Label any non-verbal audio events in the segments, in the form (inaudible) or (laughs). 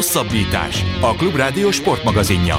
Hosszabbítás. A Klubrádió sportmagazinja.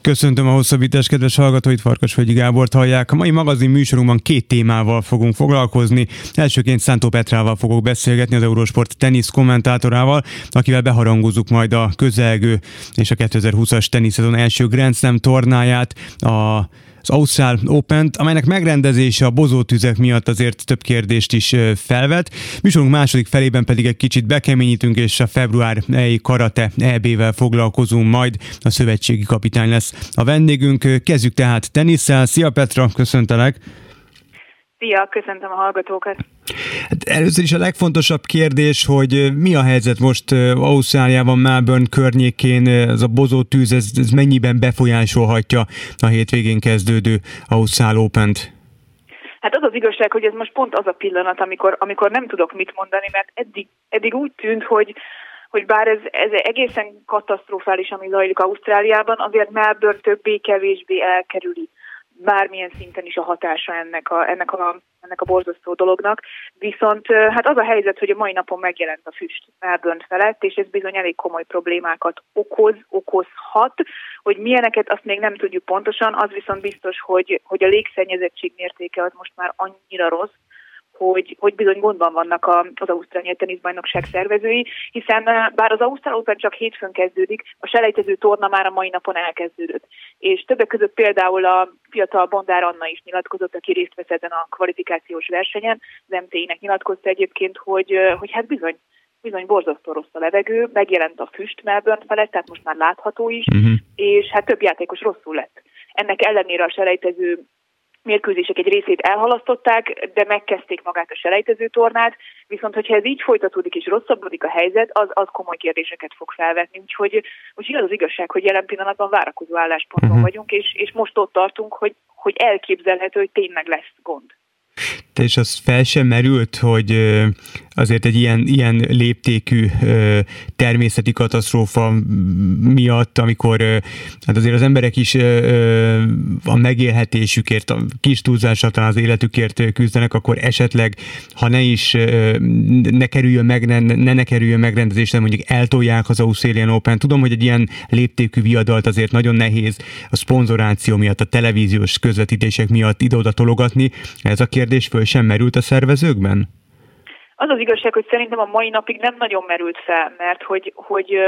Köszöntöm a hosszabbítás kedves hallgatóit, Farkasvölgyi Gábort hallják. A mai magazin műsorunkban két témával fogunk foglalkozni. Elsőként Szántó Petrával fogok beszélgetni, az Eurosport tenisz kommentátorával, akivel beharangozzuk majd a közelgő és a 2020-as teniszezon első Grand Slam tornáját, a az Ausztrál open amelynek megrendezése a bozótüzek miatt azért több kérdést is felvet. Műsorunk második felében pedig egy kicsit bekeményítünk, és a február EI karate EB-vel foglalkozunk majd. A szövetségi kapitány lesz a vendégünk. Kezdjük tehát tenisszel. Szia Petra, köszöntelek! Szia, köszöntöm a hallgatókat! Hát először is a legfontosabb kérdés, hogy mi a helyzet most Ausztráliában, Melbourne környékén, ez a bozó tűz, ez, ez mennyiben befolyásolhatja a hétvégén kezdődő Ausztrál Open-t? Hát az az igazság, hogy ez most pont az a pillanat, amikor, amikor nem tudok mit mondani, mert eddig, eddig úgy tűnt, hogy hogy bár ez, ez egészen katasztrofális, ami zajlik Ausztráliában, azért Melbourne többé-kevésbé elkerüli bármilyen szinten is a hatása ennek a, ennek a, ennek a borzasztó dolognak. Viszont hát az a helyzet, hogy a mai napon megjelent a füst Melbourne felett, és ez bizony elég komoly problémákat okoz, okozhat. Hogy milyeneket, azt még nem tudjuk pontosan, az viszont biztos, hogy, hogy a légszennyezettség mértéke az most már annyira rossz, hogy, hogy bizony gondban vannak a, az Ausztrália teniszbajnokság szervezői, hiszen eh, bár az Ausztrál Open csak hétfőn kezdődik, a selejtező torna már a mai napon elkezdődött. És többek között például a fiatal Bondár Anna is nyilatkozott, aki részt vesz ezen a kvalifikációs versenyen. Az MTI-nek nyilatkozta egyébként, hogy, eh, hogy hát bizony bizony borzasztó rossz a levegő, megjelent a füst Melbourne felett, tehát most már látható is, uh-huh. és hát több játékos rosszul lett. Ennek ellenére a selejtező mérkőzések egy részét elhalasztották, de megkezdték magát a selejtező tornát, viszont hogyha ez így folytatódik és rosszabbodik a helyzet, az, az komoly kérdéseket fog felvetni. Úgyhogy, úgyhogy az az igazság, hogy jelen pillanatban várakozó állásponton uh-huh. vagyunk, és, és most ott tartunk, hogy, hogy elképzelhető, hogy tényleg lesz gond és az fel sem merült, hogy azért egy ilyen, ilyen léptékű természeti katasztrófa miatt, amikor hát azért az emberek is a megélhetésükért, a kis túlzásra talán az életükért küzdenek, akkor esetleg, ha ne is ne kerüljön meg, ne, ne, ne kerüljön megrendezésre, mondjuk eltolják az Australian Open. Tudom, hogy egy ilyen léptékű viadalt azért nagyon nehéz a szponzoráció miatt, a televíziós közvetítések miatt ide-oda tologatni. Ez a kérdés föl sem merült a szervezőkben? Az az igazság, hogy szerintem a mai napig nem nagyon merült fel, mert hogy, hogy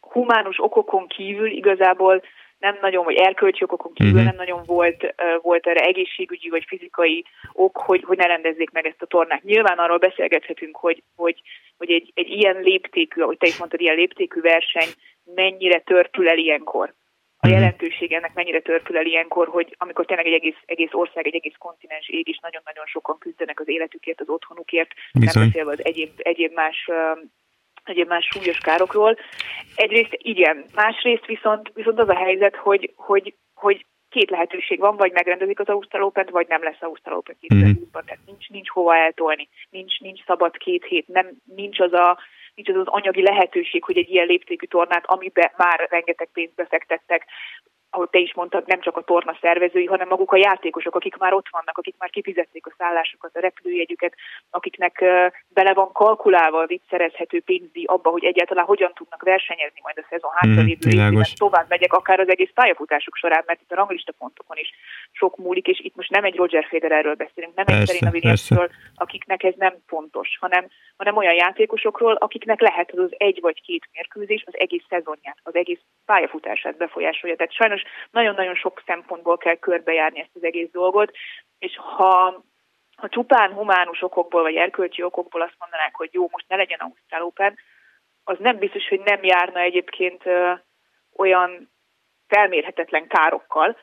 humánus okokon kívül igazából nem nagyon, vagy erkölcsi okokon kívül uh-huh. nem nagyon volt, volt erre egészségügyi vagy fizikai ok, hogy, hogy ne rendezzék meg ezt a tornát. Nyilván arról beszélgethetünk, hogy, hogy, hogy egy, egy ilyen léptékű, ahogy te is mondtad, ilyen léptékű verseny mennyire törpül el ilyenkor a mhm. jelentőség ennek mennyire törpül el ilyenkor, hogy amikor tényleg egy egész, egész ország, egy egész kontinens ég is nagyon-nagyon sokan küzdenek az életükért, az otthonukért, Bizony. nem beszélve az egyéb, egyéb más egyéb más súlyos károkról. Egyrészt igen, másrészt viszont, viszont az a helyzet, hogy, hogy, hogy két lehetőség van, vagy megrendezik az Ausztrál open vagy nem lesz Ausztrál Open 2020-ban, mm. tehát nincs, nincs hova eltolni, nincs, nincs szabad két hét, nem, nincs az a nincs az az anyagi lehetőség, hogy egy ilyen léptékű tornát, amiben már rengeteg pénzt befektettek, ahogy te is mondtad, nem csak a torna szervezői, hanem maguk a játékosok, akik már ott vannak, akik már kifizették a szállásokat, a repülőjegyüket, akiknek bele van kalkulálva a viccerezhető pénzdíj abba, hogy egyáltalán hogyan tudnak versenyezni majd a szezon hátralévő mm, évben, tovább megyek akár az egész pályafutásuk során, mert itt a ranglista pontokon is sok múlik, és itt most nem egy Roger Federerről beszélünk, nem persze, egy Serena Williamsről, akiknek ez nem fontos, hanem, hanem olyan játékosokról, akiknek lehet az, az egy vagy két mérkőzés az egész szezonját, az egész pályafutását befolyásolja. Tehát sajnos nagyon-nagyon sok szempontból kell körbejárni ezt az egész dolgot, és ha ha csupán humánus okokból vagy erkölcsi okokból azt mondanák, hogy jó, most ne legyen Ausztrál Open, az nem biztos, hogy nem járna egyébként olyan felmérhetetlen károkkal,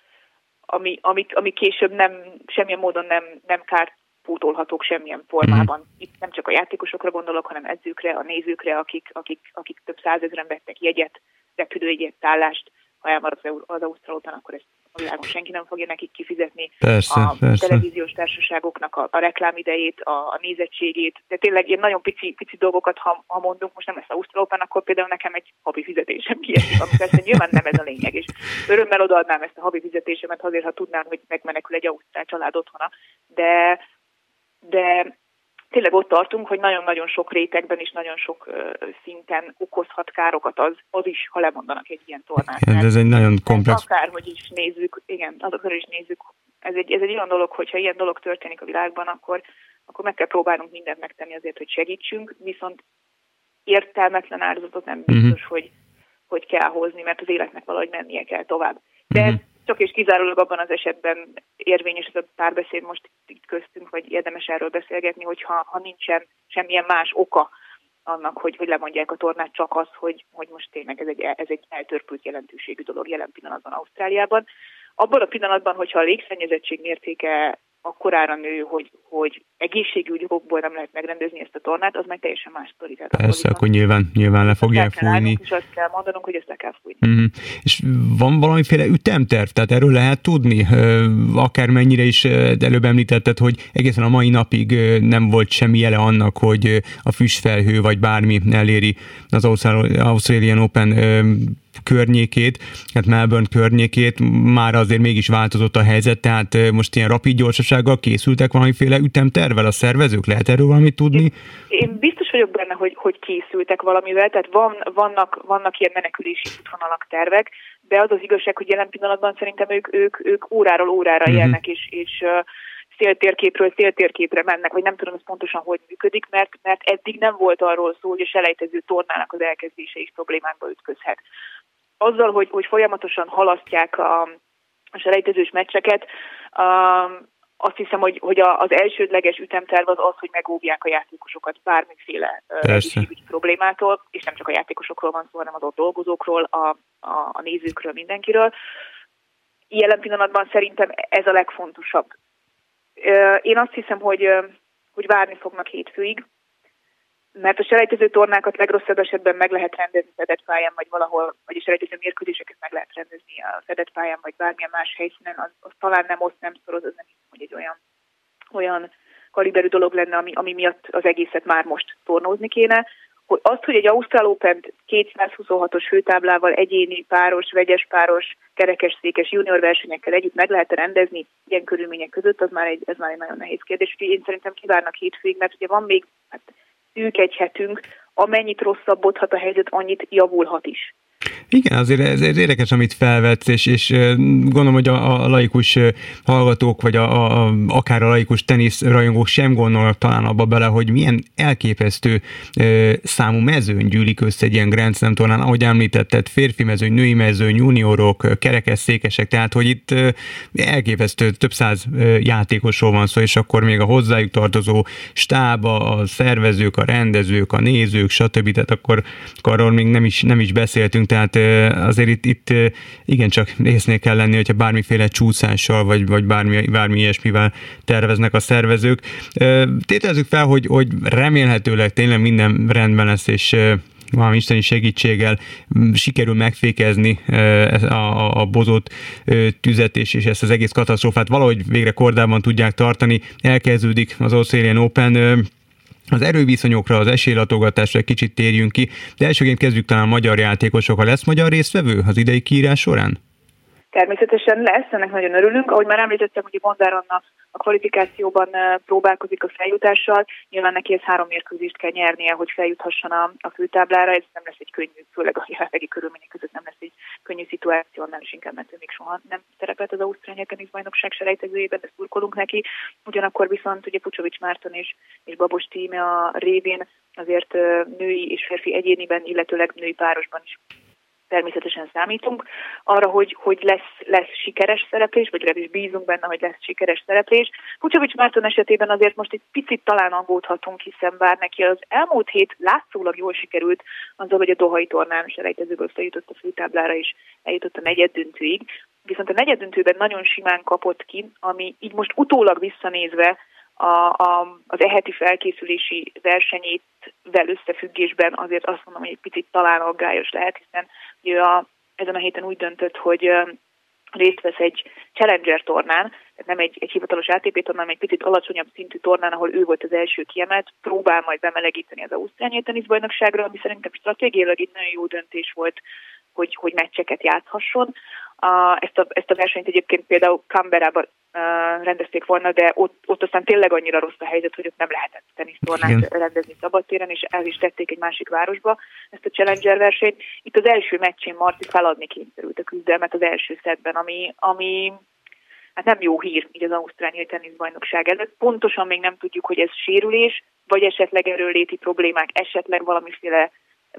ami, ami, ami később nem, semmilyen módon nem, nem kárt pótolhatók semmilyen formában. Mm. Itt nem csak a játékosokra gondolok, hanem edzőkre, a nézőkre, akik, akik, akik több százezren vettek jegyet, repülőjegyet, szállást, ha elmarad az, az Ausztrálótan, akkor ezt a világon senki nem fogja nekik kifizetni. Persze, a persze. televíziós társaságoknak a, a reklámidejét, a, a nézettségét, de tényleg ilyen nagyon pici, pici dolgokat, ha, ha mondunk, most nem lesz Ausztrálópan, akkor például nekem egy havi fizetésem kiesik, ami persze nyilván nem ez a lényeg, és örömmel odaadnám ezt a havi fizetésemet azért, ha tudnám, hogy megmenekül egy ausztrál család otthona, de de tényleg ott tartunk, hogy nagyon-nagyon sok rétegben és nagyon sok szinten okozhat károkat az, az is, ha lemondanak egy ilyen tornát. Igen, ez egy nagyon komplex. Akárhogy is nézzük, igen, azokra is nézzük, ez egy, ez egy olyan dolog, hogyha ilyen dolog történik a világban, akkor, akkor meg kell próbálnunk mindent megtenni azért, hogy segítsünk, viszont értelmetlen áldozatot nem biztos, uh-huh. hogy, hogy kell hozni, mert az életnek valahogy mennie kell tovább. De uh-huh csak és kizárólag abban az esetben érvényes ez a párbeszéd most itt köztünk, vagy érdemes erről beszélgetni, hogyha ha nincsen semmilyen más oka annak, hogy, hogy lemondják a tornát, csak az, hogy, hogy most tényleg ez egy, ez egy eltörpült jelentőségű dolog jelen pillanatban Ausztráliában. Abban a pillanatban, hogyha a légszennyezettség mértéke akkorára nő, hogy, hogy egészségügyi okokból nem lehet megrendezni ezt a tornát, az meg teljesen más sztori. Persze, akkor nyilván, nyilván le fogják fújni. És azt kell mondanunk, hogy ezt le kell fújni. Uh-huh. És van valamiféle ütemterv, tehát erről lehet tudni, akár mennyire is előbb említetted, hogy egészen a mai napig nem volt semmi jele annak, hogy a füstfelhő vagy bármi eléri az Australian Open környékét, hát Melbourne környékét, már azért mégis változott a helyzet, tehát most ilyen rapid gyorsasággal készültek valamiféle ütemtervel a szervezők? Lehet erről valamit tudni? Én, én biztos vagyok benne, hogy, hogy készültek valamivel, tehát van, vannak, vannak ilyen menekülési útvonalak tervek, de az az igazság, hogy jelen pillanatban szerintem ők, ők, ők óráról órára uh-huh. élnek, és, és széltérképről széltérképre mennek, vagy nem tudom, ez pontosan hogy működik, mert, mert eddig nem volt arról szó, hogy a selejtező tornának az elkezdése is problémákba ütközhet azzal, hogy, hogy folyamatosan halasztják a, a selejtezős meccseket, um, azt hiszem, hogy, hogy az elsődleges ütemterv az az, hogy megóvják a játékosokat bármiféle egészségügyi problémától, és nem csak a játékosokról van szó, hanem az ott dolgozókról, a, a, a nézőkről, mindenkiről. Jelen pillanatban szerintem ez a legfontosabb. Én azt hiszem, hogy, hogy várni fognak hétfőig, mert a selejtező tornákat legrosszabb esetben meg lehet rendezni fedett pályán, vagy valahol, vagy a selejtező mérkőzéseket meg lehet rendezni a fedett pályán, vagy bármilyen más helyszínen, az, az talán nem oszt, nem szoroz, az nem hiszem, hogy egy olyan, olyan kaliberű dolog lenne, ami, ami miatt az egészet már most tornózni kéne. Hogy azt, hogy egy Ausztrál Open 226-os főtáblával egyéni páros, vegyes páros, kerekes székes junior versenyekkel együtt meg lehet rendezni ilyen körülmények között, az már egy, ez már egy nagyon nehéz kérdés. Úgyhogy én szerintem kivárnak hétvégig, mert ugye van még hát, szűk egy hetünk, amennyit rosszabbodhat a helyzet, annyit javulhat is. Igen, azért ez, ez érdekes, amit felvetsz, és, és gondolom, hogy a, a laikus hallgatók, vagy a, a, akár a laikus tenisz rajongók sem gondolnak talán abba bele, hogy milyen elképesztő e, számú mezőn gyűlik össze egy ilyen Grand Slam tornán, ahogy említetted, férfi mezőny, női mezőny, juniorok, kerekesszékesek, tehát hogy itt elképesztő több száz játékosról van szó, és akkor még a hozzájuk tartozó stáb, a szervezők, a rendezők, a nézők, stb. Tehát akkor arról még nem is, nem is beszéltünk, tehát azért itt, itt igencsak észnél kell lenni, hogyha bármiféle csúszással, vagy, vagy bármi, bármi ilyesmivel terveznek a szervezők. Tételezzük fel, hogy, hogy remélhetőleg tényleg minden rendben lesz, és valami isteni segítséggel sikerül megfékezni a, a, a bozott tüzet és, és ezt az egész katasztrófát valahogy végre kordában tudják tartani. Elkezdődik az Australian Open az erőviszonyokra, az esélylatogatásra egy kicsit térjünk ki, de elsőként kezdjük talán a magyar játékosokkal. Lesz magyar résztvevő az idei kiírás során? Természetesen lesz, ennek nagyon örülünk. Ahogy már említettem, hogy Bondár Anna a kvalifikációban próbálkozik a feljutással, nyilván neki ez három mérkőzést kell nyernie, hogy feljuthasson a, a főtáblára, ez nem lesz egy könnyű, főleg a jelenlegi körülmények között nem lesz egy könnyű szituáció, nem is inkább, mert ő még soha nem szerepelt az Ausztrália bajnokság selejtezőjében, de szurkolunk neki. Ugyanakkor viszont ugye Pucsovics Márton és, és Babos tíme a révén azért női és férfi egyéniben, illetőleg női párosban is természetesen számítunk arra, hogy, hogy lesz, lesz sikeres szereplés, vagy legalábbis bízunk benne, hogy lesz sikeres szereplés. Kucsovics Márton esetében azért most egy picit talán aggódhatunk, hiszen bár neki az elmúlt hét látszólag jól sikerült, azzal, hogy a Dohai tornán selejtezőből feljutott a főtáblára, és eljutott a negyed döntőig. Viszont a negyed döntőben nagyon simán kapott ki, ami így most utólag visszanézve a, a, az eheti felkészülési versenyét vel összefüggésben azért azt mondom, hogy egy picit talán aggályos lehet, hiszen ő a, ezen a héten úgy döntött, hogy részt vesz egy Challenger tornán, nem egy, egy hivatalos ATP tornán, hanem egy picit alacsonyabb szintű tornán, ahol ő volt az első kiemelt, próbál majd bemelegíteni az Ausztráliai teniszbajnokságra, ami szerintem stratégiailag egy nagyon jó döntés volt, hogy, hogy meccseket játszhasson. A, ezt, a, ezt a versenyt egyébként például Canberrában uh, rendezték volna, de ott, ott aztán tényleg annyira rossz a helyzet, hogy ott nem lehetett tenisztornát rendezni szabadtéren, és el is tették egy másik városba ezt a Challenger versenyt. Itt az első meccsén Marti feladni kényszerült a küzdelmet az első szedben, ami, ami hát nem jó hír így az Ausztráliai teniszbajnokság előtt. Pontosan még nem tudjuk, hogy ez sérülés, vagy esetleg erőléti problémák, esetleg valamiféle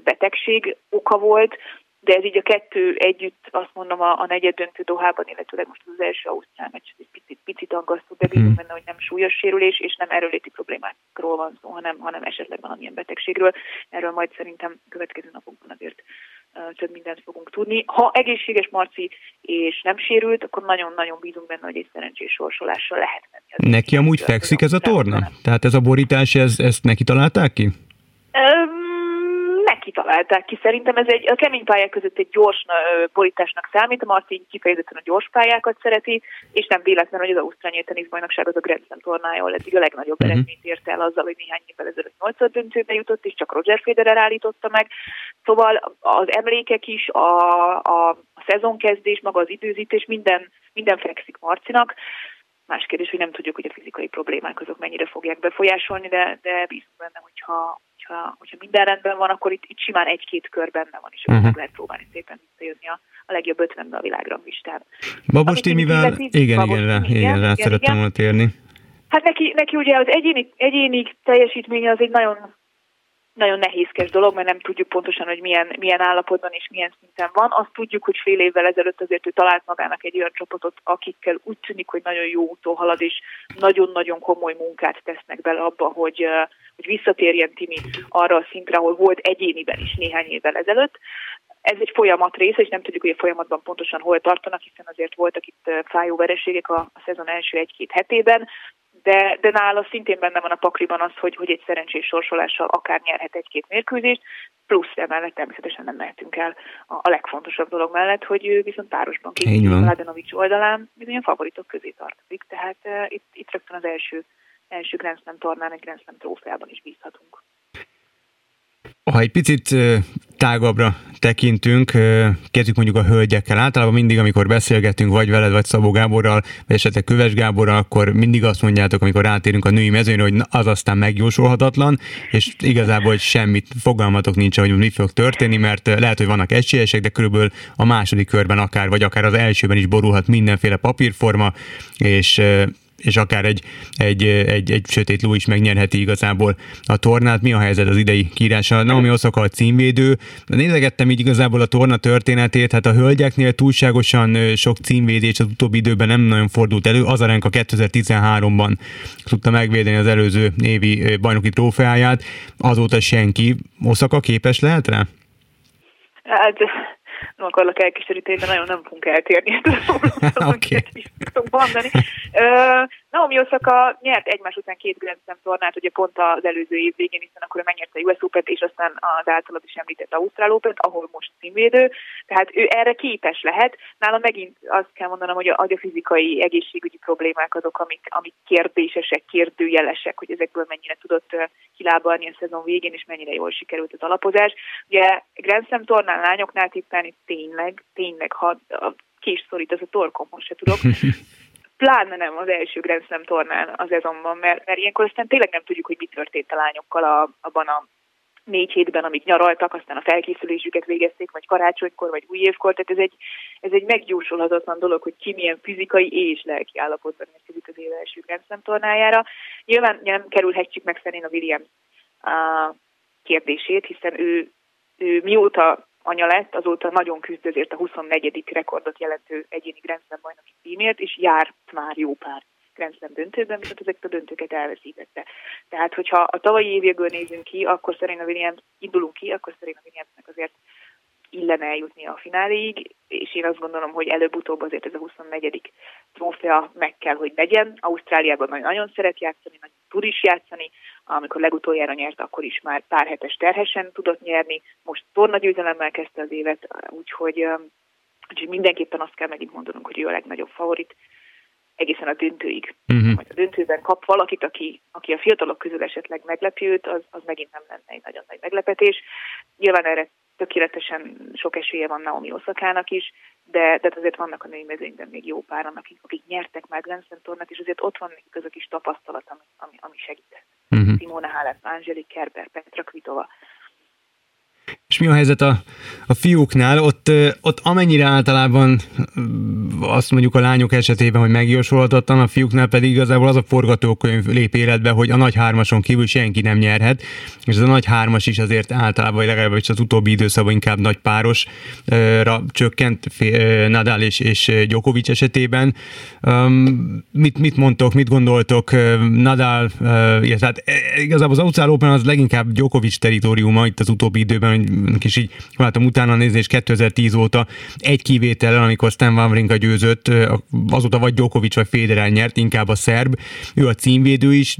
betegség oka volt, de ez így a kettő együtt, azt mondom, a, a negyed döntő Dohában, illetőleg most az első Ausztrál meccs, egy picit, picit aggasztó, de bízom mhm. benne, hogy nem súlyos sérülés, és nem erőléti problémákról van szó, hanem, hanem esetleg valamilyen betegségről. Erről majd szerintem következő napokban azért több mindent fogunk tudni. Ha egészséges Marci és nem sérült, akkor nagyon-nagyon bízunk benne, hogy egy szerencsés sorsolással lehet menni. Neki amúgy fekszik ez a torna? Tehát ez a borítás, ez, ezt neki találták ki? Um, kitalálták ki. Szerintem ez egy a kemény pályák között egy gyors borításnak számít. A Martin kifejezetten a gyors pályákat szereti, és nem véletlen, hogy az Ausztráliai teniszbajnokság az a Grand Slam tornája, eddig a legnagyobb uh-huh. eredményt ért el azzal, hogy néhány évvel ezelőtt 8 döntőbe jutott, és csak Roger Federer állította meg. Szóval az emlékek is, a, a, a szezonkezdés, maga az időzítés, minden, minden fekszik Marcinak. Más kérdés, hogy nem tudjuk, hogy a fizikai problémák azok mennyire fogják befolyásolni, de, de bízunk benne, hogyha, hogyha, hogyha minden rendben van, akkor itt, itt simán egy-két kör benne van, és uh-huh. meg lehet próbálni szépen visszajönni a, a legjobb ötvenbe a világranglistán. Babos Timivel, igen, igen, igen, igen, igen, rá szerettem volna térni. Hát neki, neki ugye az egyéni, egyéni teljesítménye az egy nagyon nagyon nehézkes dolog, mert nem tudjuk pontosan, hogy milyen, milyen állapotban és milyen szinten van. Azt tudjuk, hogy fél évvel ezelőtt azért ő talált magának egy olyan csapatot, akikkel úgy tűnik, hogy nagyon jó úton halad, és nagyon-nagyon komoly munkát tesznek bele abba, hogy, hogy visszatérjen Timi arra a szintre, ahol volt egyéniben is néhány évvel ezelőtt. Ez egy folyamat része, és nem tudjuk, hogy a folyamatban pontosan hol tartanak, hiszen azért voltak itt fájó vereségek a, a szezon első egy-két hetében, de, de nála szintén benne van a pakliban az, hogy, hogy egy szerencsés sorsolással akár nyerhet egy-két mérkőzést, plusz emellett természetesen nem mehetünk el a, a legfontosabb dolog mellett, hogy ő viszont párosban két Mladenovics oldalán bizony a favoritok közé tartozik, tehát uh, itt, itt rögtön az első, első Grand Slam tornán, egy Grand Slam trófeában is bízhatunk. Ha egy picit tágabbra tekintünk, kezdjük mondjuk a hölgyekkel. Általában mindig, amikor beszélgetünk, vagy veled, vagy Szabó Gáborral, vagy esetleg Köves Gáborral, akkor mindig azt mondjátok, amikor rátérünk a női mezőnyre, hogy az aztán megjósolhatatlan, és igazából hogy semmit fogalmatok nincs, hogy mi fog történni, mert lehet, hogy vannak esélyesek, de körülbelül a második körben akár, vagy akár az elsőben is borulhat mindenféle papírforma, és és akár egy, egy, egy, egy sötét ló is megnyerheti igazából a tornát. Mi a helyzet az idei kírása? Naomi Osaka a címvédő. Nézegettem így igazából a torna történetét, hát a hölgyeknél túlságosan sok címvédés az utóbbi időben nem nagyon fordult elő. Az a 2013-ban tudta megvédeni az előző évi bajnoki trófeáját, azóta senki. Osaka képes lehet rá? Hát nem akarlak elkeseríteni, de nagyon nem fogunk eltérni (laughs) Oké. mondani. Naomi Osaka nyert egymás után két Grand Slam tornát, ugye pont az előző év végén, hiszen akkor megnyerte a US open és aztán az általad is említett Ausztrál open ahol most színvédő, tehát ő erre képes lehet. Nála megint azt kell mondanom, hogy a, a fizikai egészségügyi problémák azok, amik, amik kérdésesek, kérdőjelesek, hogy ezekből mennyire tudott kilábalni a szezon végén, és mennyire jól sikerült az alapozás. Ugye Grand Slam tornán lányoknál tippelni tényleg, tényleg, ha a kés szorít, az a torkom, most se tudok. (laughs) Pláne nem az első Grand Slam tornán az ezonban, mert, mert ilyenkor aztán tényleg nem tudjuk, hogy mi történt a lányokkal a, abban a négy hétben, amíg nyaraltak, aztán a felkészülésüket végezték, vagy karácsonykor, vagy új évkor, tehát ez egy, ez egy meggyúsolhatatlan dolog, hogy ki milyen fizikai és lelki állapotban érkezik az év első Grand Slam tornájára. Nyilván nem kerülhetjük meg szerint a Williams a kérdését, hiszen ő, ő mióta anya lett, azóta nagyon küzd ezért a 24. rekordot jelentő egyéni Grand Slam bajnoki címért, és jár már jó pár Grand Slam döntőben, viszont ezeket a döntőket elveszítette. Tehát, hogyha a tavalyi évjéből nézünk ki, akkor szerint a Williams, indulunk ki, akkor szerint a Williamsnek azért illene eljutni a fináléig, és én azt gondolom, hogy előbb-utóbb azért ez a 24. trófea meg kell, hogy legyen. Ausztráliában nagyon, nagyon szeret játszani, nagyon tud is játszani, amikor legutoljára nyert, akkor is már pár hetes terhesen tudott nyerni, most tornagyőzelemmel kezdte az évet, úgyhogy, úgyhogy mindenképpen azt kell megint mondanunk, hogy ő a legnagyobb favorit, egészen a döntőig. Uh-huh. Majd a döntőben kap valakit, aki, aki a fiatalok közül esetleg meglepi őt, az, az megint nem lenne egy nagyon nagy meglepetés. Nyilván erre tökéletesen sok esélye van Naomi Oszakának is, de, de azért vannak a női mezőnyben még jó páran, akik, akik nyertek már Grand Slam tornát, és azért ott van nekik az a kis tapasztalat, ami, ami, ami segített. Uh-huh. Simona Halep, Angelique Kerber, Petra Kvitova, és mi a helyzet a, a fiúknál? Ott, ott amennyire általában azt mondjuk a lányok esetében, hogy megjósolhatatlan, a fiúknál pedig igazából az a forgatókönyv lép életbe, hogy a nagy hármason kívül senki nem nyerhet, és ez a nagy hármas is azért általában, vagy legalábbis az utóbbi időszakban inkább nagy párosra csökkent Nadal és, és Djokovic esetében. Mit, mit mondtok, mit gondoltok? Nadal, illetve hát igazából az Ausztrál Open az leginkább Djokovic teritoriuma itt az utóbbi időben, kis így látom utána nézni, és 2010 óta egy kivétel, amikor Stan Wawrinka győzött, azóta vagy Djokovic vagy Federer nyert, inkább a szerb. Ő a címvédő is,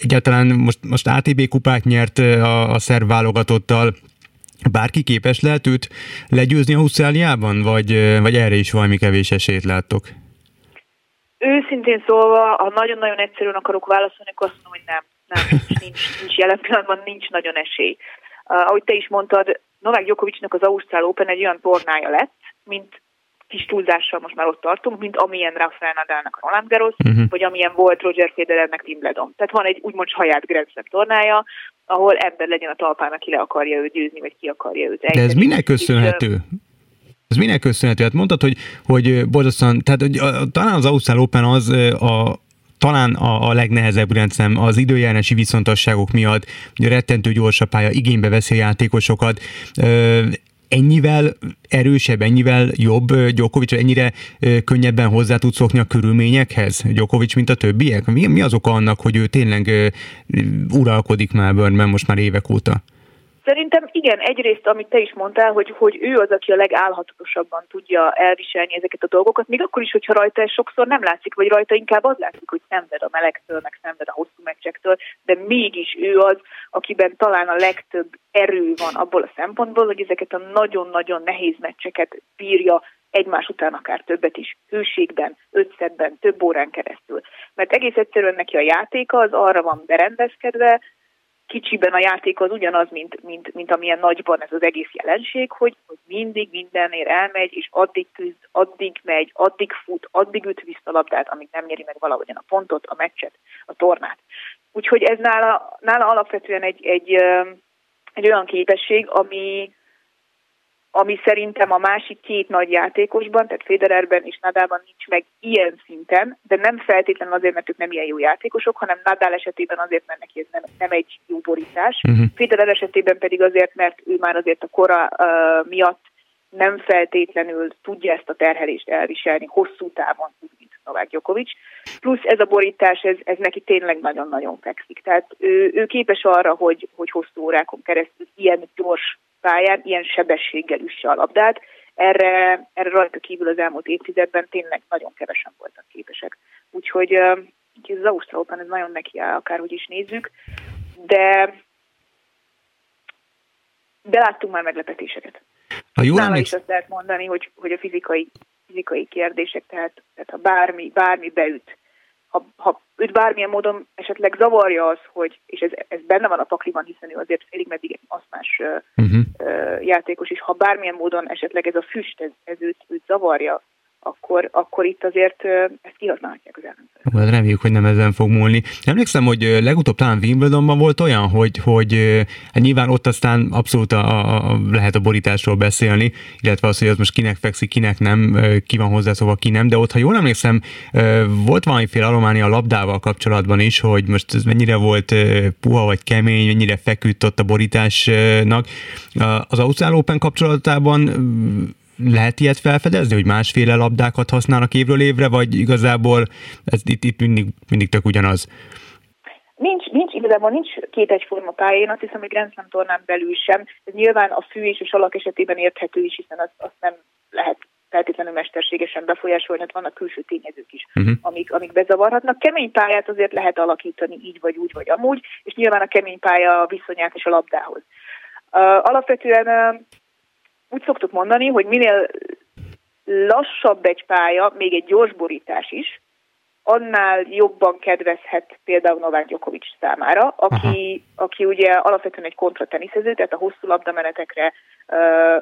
egyáltalán most, most ATP kupát nyert a, a szerb válogatottal, Bárki képes lehet őt legyőzni Ausztráliában, vagy, vagy erre is valami kevés esélyt láttok? Őszintén szólva, ha nagyon-nagyon egyszerűen akarok válaszolni, akkor azt mondom, hogy nem. Nem, nincs, nincs, nincs jelen pillanatban nincs nagyon esély. Uh, ahogy te is mondtad, Novák Djokovicnak az Ausztrál Open egy olyan tornája lett, mint kis túlzással most már ott tartunk, mint amilyen Rafael Nadalnak a Roland Garros, uh-huh. vagy amilyen volt Roger Federernek Wimbledon. Tehát van egy úgymond saját Grand Slam tornája, ahol ember legyen a talpán, aki le akarja őt győzni, vagy ki akarja őt ejteni. De ez minek köszönhető? Ez minek köszönhető? Hát mondtad, hogy, hogy borzasztóan, tehát hogy a, talán az Ausztrál Open az a, talán a, a legnehezebb rendszem az időjárási viszontosságok miatt, hogy rettentő gyors a pálya igénybe veszi a játékosokat, ennyivel erősebb, ennyivel jobb Djokovic, ennyire könnyebben hozzá tud szokni a körülményekhez Djokovic, mint a többiek? Mi, mi az oka annak, hogy ő tényleg uralkodik Melbourneben most már évek óta? Szerintem igen, egyrészt, amit te is mondtál, hogy, hogy ő az, aki a legálhatatosabban tudja elviselni ezeket a dolgokat, még akkor is, hogyha rajta ez sokszor nem látszik, vagy rajta inkább az látszik, hogy szenved a melegtől, meg szenved a hosszú meccsektől, de mégis ő az, akiben talán a legtöbb erő van abból a szempontból, hogy ezeket a nagyon-nagyon nehéz meccseket bírja egymás után akár többet is, hőségben, ötszedben, több órán keresztül. Mert egész egyszerűen neki a játéka az arra van berendezkedve, kicsiben a játék az ugyanaz, mint, mint, mint amilyen nagyban ez az egész jelenség, hogy, hogy mindig mindenért elmegy, és addig küzd, addig megy, addig fut, addig üt vissza labdát, amíg nem nyeri meg valahogyan a pontot, a meccset, a tornát. Úgyhogy ez nála, nála alapvetően egy, egy, egy olyan képesség, ami, ami szerintem a másik két nagy játékosban, tehát Federerben és Nadalban nincs meg ilyen szinten, de nem feltétlenül azért, mert ők nem ilyen jó játékosok, hanem Nadal esetében azért, mert neki ez nem, nem egy jó borítás. Uh-huh. Federer esetében pedig azért, mert ő már azért a kora uh, miatt nem feltétlenül tudja ezt a terhelést elviselni hosszú távon, mint Novák Djokovic. Plusz ez a borítás, ez, ez neki tényleg nagyon-nagyon fekszik. Tehát ő, ő képes arra, hogy, hogy hosszú órákon keresztül ilyen gyors pályán ilyen sebességgel üsse a labdát. Erre, erre rajta kívül az elmúlt évtizedben tényleg nagyon kevesen voltak képesek. Úgyhogy uh, az Ausztrál Open ez nagyon neki áll, akárhogy is nézzük, de de láttunk már meglepetéseket. Ha jól Nála is azt lehet mondani, hogy, hogy a fizikai, fizikai kérdések, tehát, tehát ha bármi, bármi beüt, ha, ha őt bármilyen módon esetleg zavarja az, hogy, és ez, ez benne van a pakliban, hiszen ő azért félig meddig egy aszmás uh-huh. játékos, és ha bármilyen módon esetleg ez a füst, ez, ez őt, őt zavarja, akkor, akkor itt azért ezt kihasználhatják az ellenzők. Hát reméljük, hogy nem ezen fog múlni. Emlékszem, hogy legutóbb talán Wimbledonban volt olyan, hogy, hogy hát nyilván ott aztán abszolút a, a, lehet a borításról beszélni, illetve az, hogy az most kinek fekszik, kinek nem, ki van hozzászólva, ki nem, de ott, ha jól emlékszem, volt valamiféle alománia a labdával kapcsolatban is, hogy most ez mennyire volt puha vagy kemény, mennyire feküdt ott a borításnak. Az Ausztrál Open kapcsolatában lehet ilyet felfedezni, hogy másféle labdákat használnak évről évre, vagy igazából ez itt, itt mindig, mindig tök ugyanaz? Nincs, nincs igazából nincs két egyforma pálya, én azt hiszem, hogy Grand Slam tornán belül sem. Ez nyilván a fű és a salak esetében érthető is, hiszen azt, azt nem lehet feltétlenül mesterségesen befolyásolni, hát vannak külső tényezők is, uh-huh. amik, amik bezavarhatnak. Kemény pályát azért lehet alakítani így vagy úgy vagy amúgy, és nyilván a kemény pálya viszonyát és a labdához. Uh, alapvetően uh, úgy szoktuk mondani, hogy minél lassabb egy pálya, még egy gyors borítás is, annál jobban kedvezhet például Novák Djokovic számára, aki, aki ugye alapvetően egy kontrateniszező, tehát a hosszú labdamenetekre,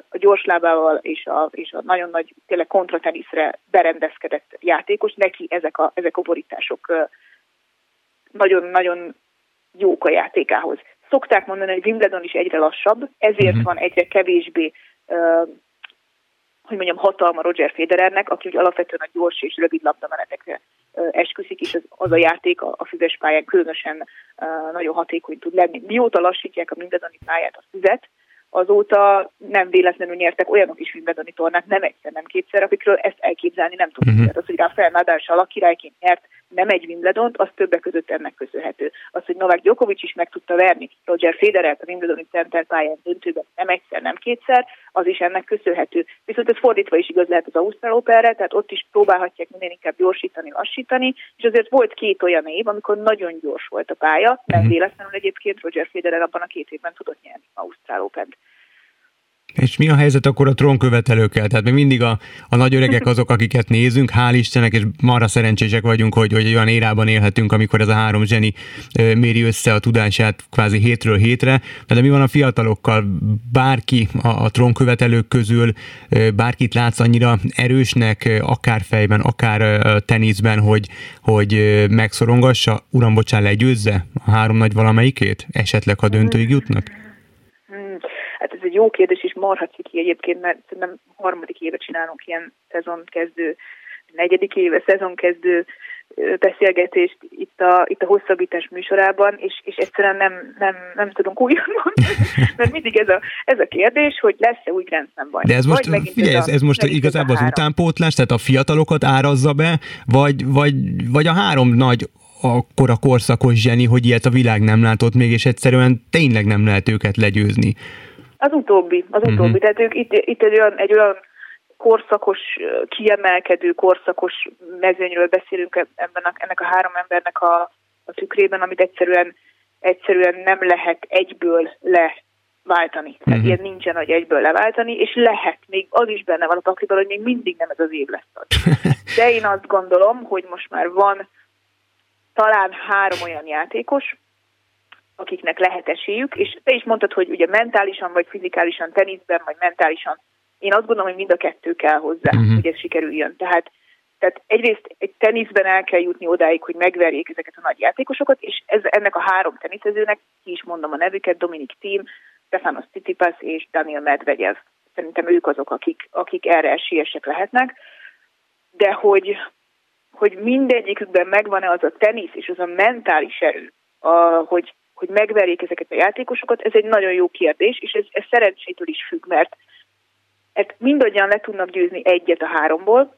a gyors lábával és a, és a nagyon nagy tényleg kontrateniszre berendezkedett játékos, neki ezek a, ezek a borítások nagyon-nagyon jók a játékához. Szokták mondani, hogy Wimbledon is egyre lassabb, ezért uh-huh. van egyre kevésbé hogy mondjam, hatalma Roger Federernek, aki úgy alapvetően a gyors és rövid labdamenetekre esküszik, és az, az a játék a, a füzes pályán különösen nagyon hatékony tud lenni. Mióta lassítják a mindazani pályát a füzet, azóta nem véletlenül nyertek olyanok is Wimbledoni tornát, nem egyszer, nem kétszer, akikről ezt elképzelni nem tudjuk. Uh-huh. Az, hogy Rafael Nadal a királyként nyert nem egy Wimbledont, az többek között ennek köszönhető. Az, hogy Novak Djokovic is meg tudta verni Roger Federer a Wimbledoni Center pályán döntőben nem egyszer, nem kétszer, az is ennek köszönhető. Viszont ez fordítva is igaz lehet az Ausztrál Operre, tehát ott is próbálhatják minél inkább gyorsítani, lassítani, és azért volt két olyan év, amikor nagyon gyors volt a pálya, nem mhm. véletlenül egyébként Roger Federer abban a két évben tudott nyerni Ausztrál Open-t. És mi a helyzet akkor a trónkövetelőkkel? Tehát még mindig a, a nagy öregek azok, akiket nézünk, hál' Istennek, és marra szerencsések vagyunk, hogy, hogy olyan érában élhetünk, amikor ez a három zseni méri össze a tudását kvázi hétről hétre. De mi van a fiatalokkal? Bárki a, a trónkövetelők közül, bárkit látsz annyira erősnek, akár fejben, akár teniszben, hogy, hogy megszorongassa, uram, bocsán, legyőzze a három nagy valamelyikét? Esetleg, ha döntőig jutnak? Egy jó kérdés, és marha ciki egyébként, mert szerintem harmadik éve csinálunk ilyen szezonkezdő, negyedik éve szezonkezdő beszélgetést itt a, itt a hosszabbítás műsorában, és, és egyszerűen nem, nem, nem tudunk újra mondani, (laughs) mert mindig ez a, ez a kérdés, hogy lesz-e új Grand baj. De ez most, figyelj, ez, ez most igazából az utánpótlás, tehát a fiatalokat árazza be, vagy, vagy, vagy a három nagy akkor a korszakos zseni, hogy ilyet a világ nem látott még, és egyszerűen tényleg nem lehet őket legyőzni. Az utóbbi, az uh-huh. utóbbi. Tehát ők itt, itt egy olyan, egy olyan korszakos, kiemelkedő korszakos mezőnyről beszélünk ebben a, ennek a három embernek a, a tükrében, amit egyszerűen, egyszerűen nem lehet egyből leváltani. Tehát uh-huh. ilyen nincsen, hogy egyből leváltani, és lehet, még az is benne van a pakliban, hogy még mindig nem ez az év lesz az. (laughs) De én azt gondolom, hogy most már van talán három olyan játékos, akiknek lehet esélyük, és te is mondtad, hogy ugye mentálisan vagy fizikálisan teniszben, vagy mentálisan, én azt gondolom, hogy mind a kettő kell hozzá, uh-huh. hogy ez sikerüljön. Tehát, tehát egyrészt egy teniszben el kell jutni odáig, hogy megverjék ezeket a nagy játékosokat, és ez, ennek a három teniszezőnek, ki is mondom a nevüket, Dominik Thiem, Stefanos Tsitsipas és Daniel Medvegyev. Szerintem ők azok, akik, akik erre esélyesek lehetnek. De hogy, hogy mindegyikükben megvan-e az a tenisz és az a mentális erő, a, hogy, hogy megverjék ezeket a játékosokat, ez egy nagyon jó kérdés, és ez, ez szerencsétől is függ, mert mert mindannyian le tudnak győzni egyet a háromból,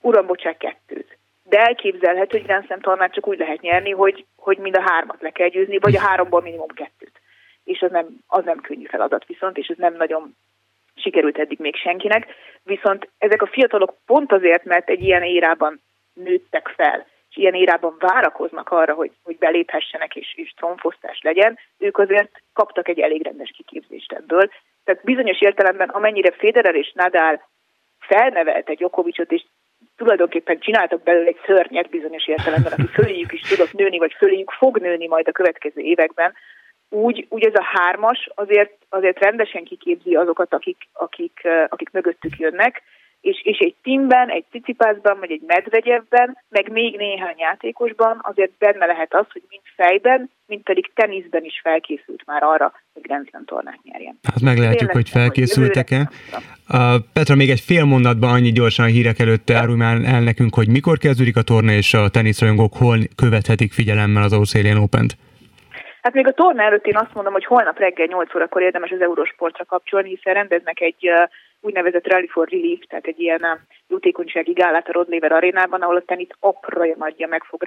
uram, bocsák, kettőt. De elképzelhető, hogy Grand Slam tornát csak úgy lehet nyerni, hogy, hogy mind a hármat le kell győzni, vagy a háromból minimum kettőt. És az nem, az nem könnyű feladat viszont, és ez nem nagyon sikerült eddig még senkinek. Viszont ezek a fiatalok pont azért, mert egy ilyen érában nőttek fel, és ilyen érában várakoznak arra, hogy, hogy beléphessenek és, és trónfosztás legyen, ők azért kaptak egy elég rendes kiképzést ebből. Tehát bizonyos értelemben, amennyire Federer és Nadal felnevelte Djokovicot, és tulajdonképpen csináltak belőle egy szörnyet bizonyos értelemben, aki föléjük is tudott nőni, vagy föléjük fog nőni majd a következő években, úgy, úgy ez a hármas azért, azért rendesen kiképzi azokat, akik, akik, akik mögöttük jönnek, és, és egy Timben, egy Cicipászban, vagy egy Medvegyevben, meg még néhány játékosban azért benne lehet az, hogy mind fejben, mind pedig teniszben is felkészült már arra, hogy Grand Slam tornát nyerjen. Hát meglátjuk, hogy felkészültek-e. Uh, Petra, még egy fél mondatban annyi gyorsan a hírek előtt árulj már el nekünk, hogy mikor kezdődik a torna, és a teniszrajongók hol követhetik figyelemmel az Australian Open-t? Hát még a torna előtt én azt mondom, hogy holnap reggel 8 órakor érdemes az Eurosportra kapcsolni, hiszen rendeznek egy úgynevezett Rally for Relief, tehát egy ilyen uh, jótékonysági gálát a Rodlever arénában, ahol a tenis apra nagyja meg fog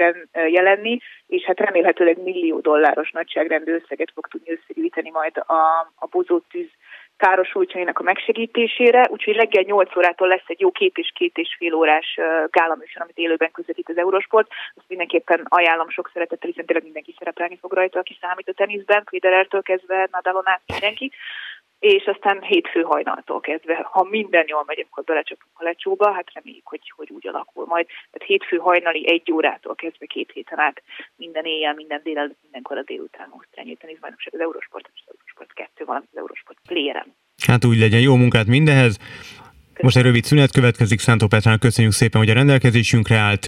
jelenni, és hát remélhetőleg millió dolláros nagyságrendű összeget fog tudni összegyűjteni majd a, a bozótűz károsultjainak a megsegítésére, úgyhogy reggel 8 órától lesz egy jó két és két és fél órás gálaműsor, amit élőben közvetít az Eurosport. Azt mindenképpen ajánlom sok szeretettel, hiszen tényleg mindenki szerepelni fog rajta, aki számít a teniszben, Federertől kezdve Nadalon át mindenki és aztán hétfő hajnaltól kezdve, ha minden jól megy, akkor belecsapunk a lecsóba, hát reméljük, hogy, hogy úgy alakul majd. Tehát hétfő hajnali egy órától kezdve két héten át minden éjjel, minden délelőtt, mindenkor a délután Ausztrán tenis bajnokság, az Eurosport, az Eurosport 2, valamint az Eurosport Player-en. Hát úgy legyen, jó munkát mindenhez. Most egy rövid szünet következik, Szántó Petrának köszönjük szépen, hogy a rendelkezésünkre állt.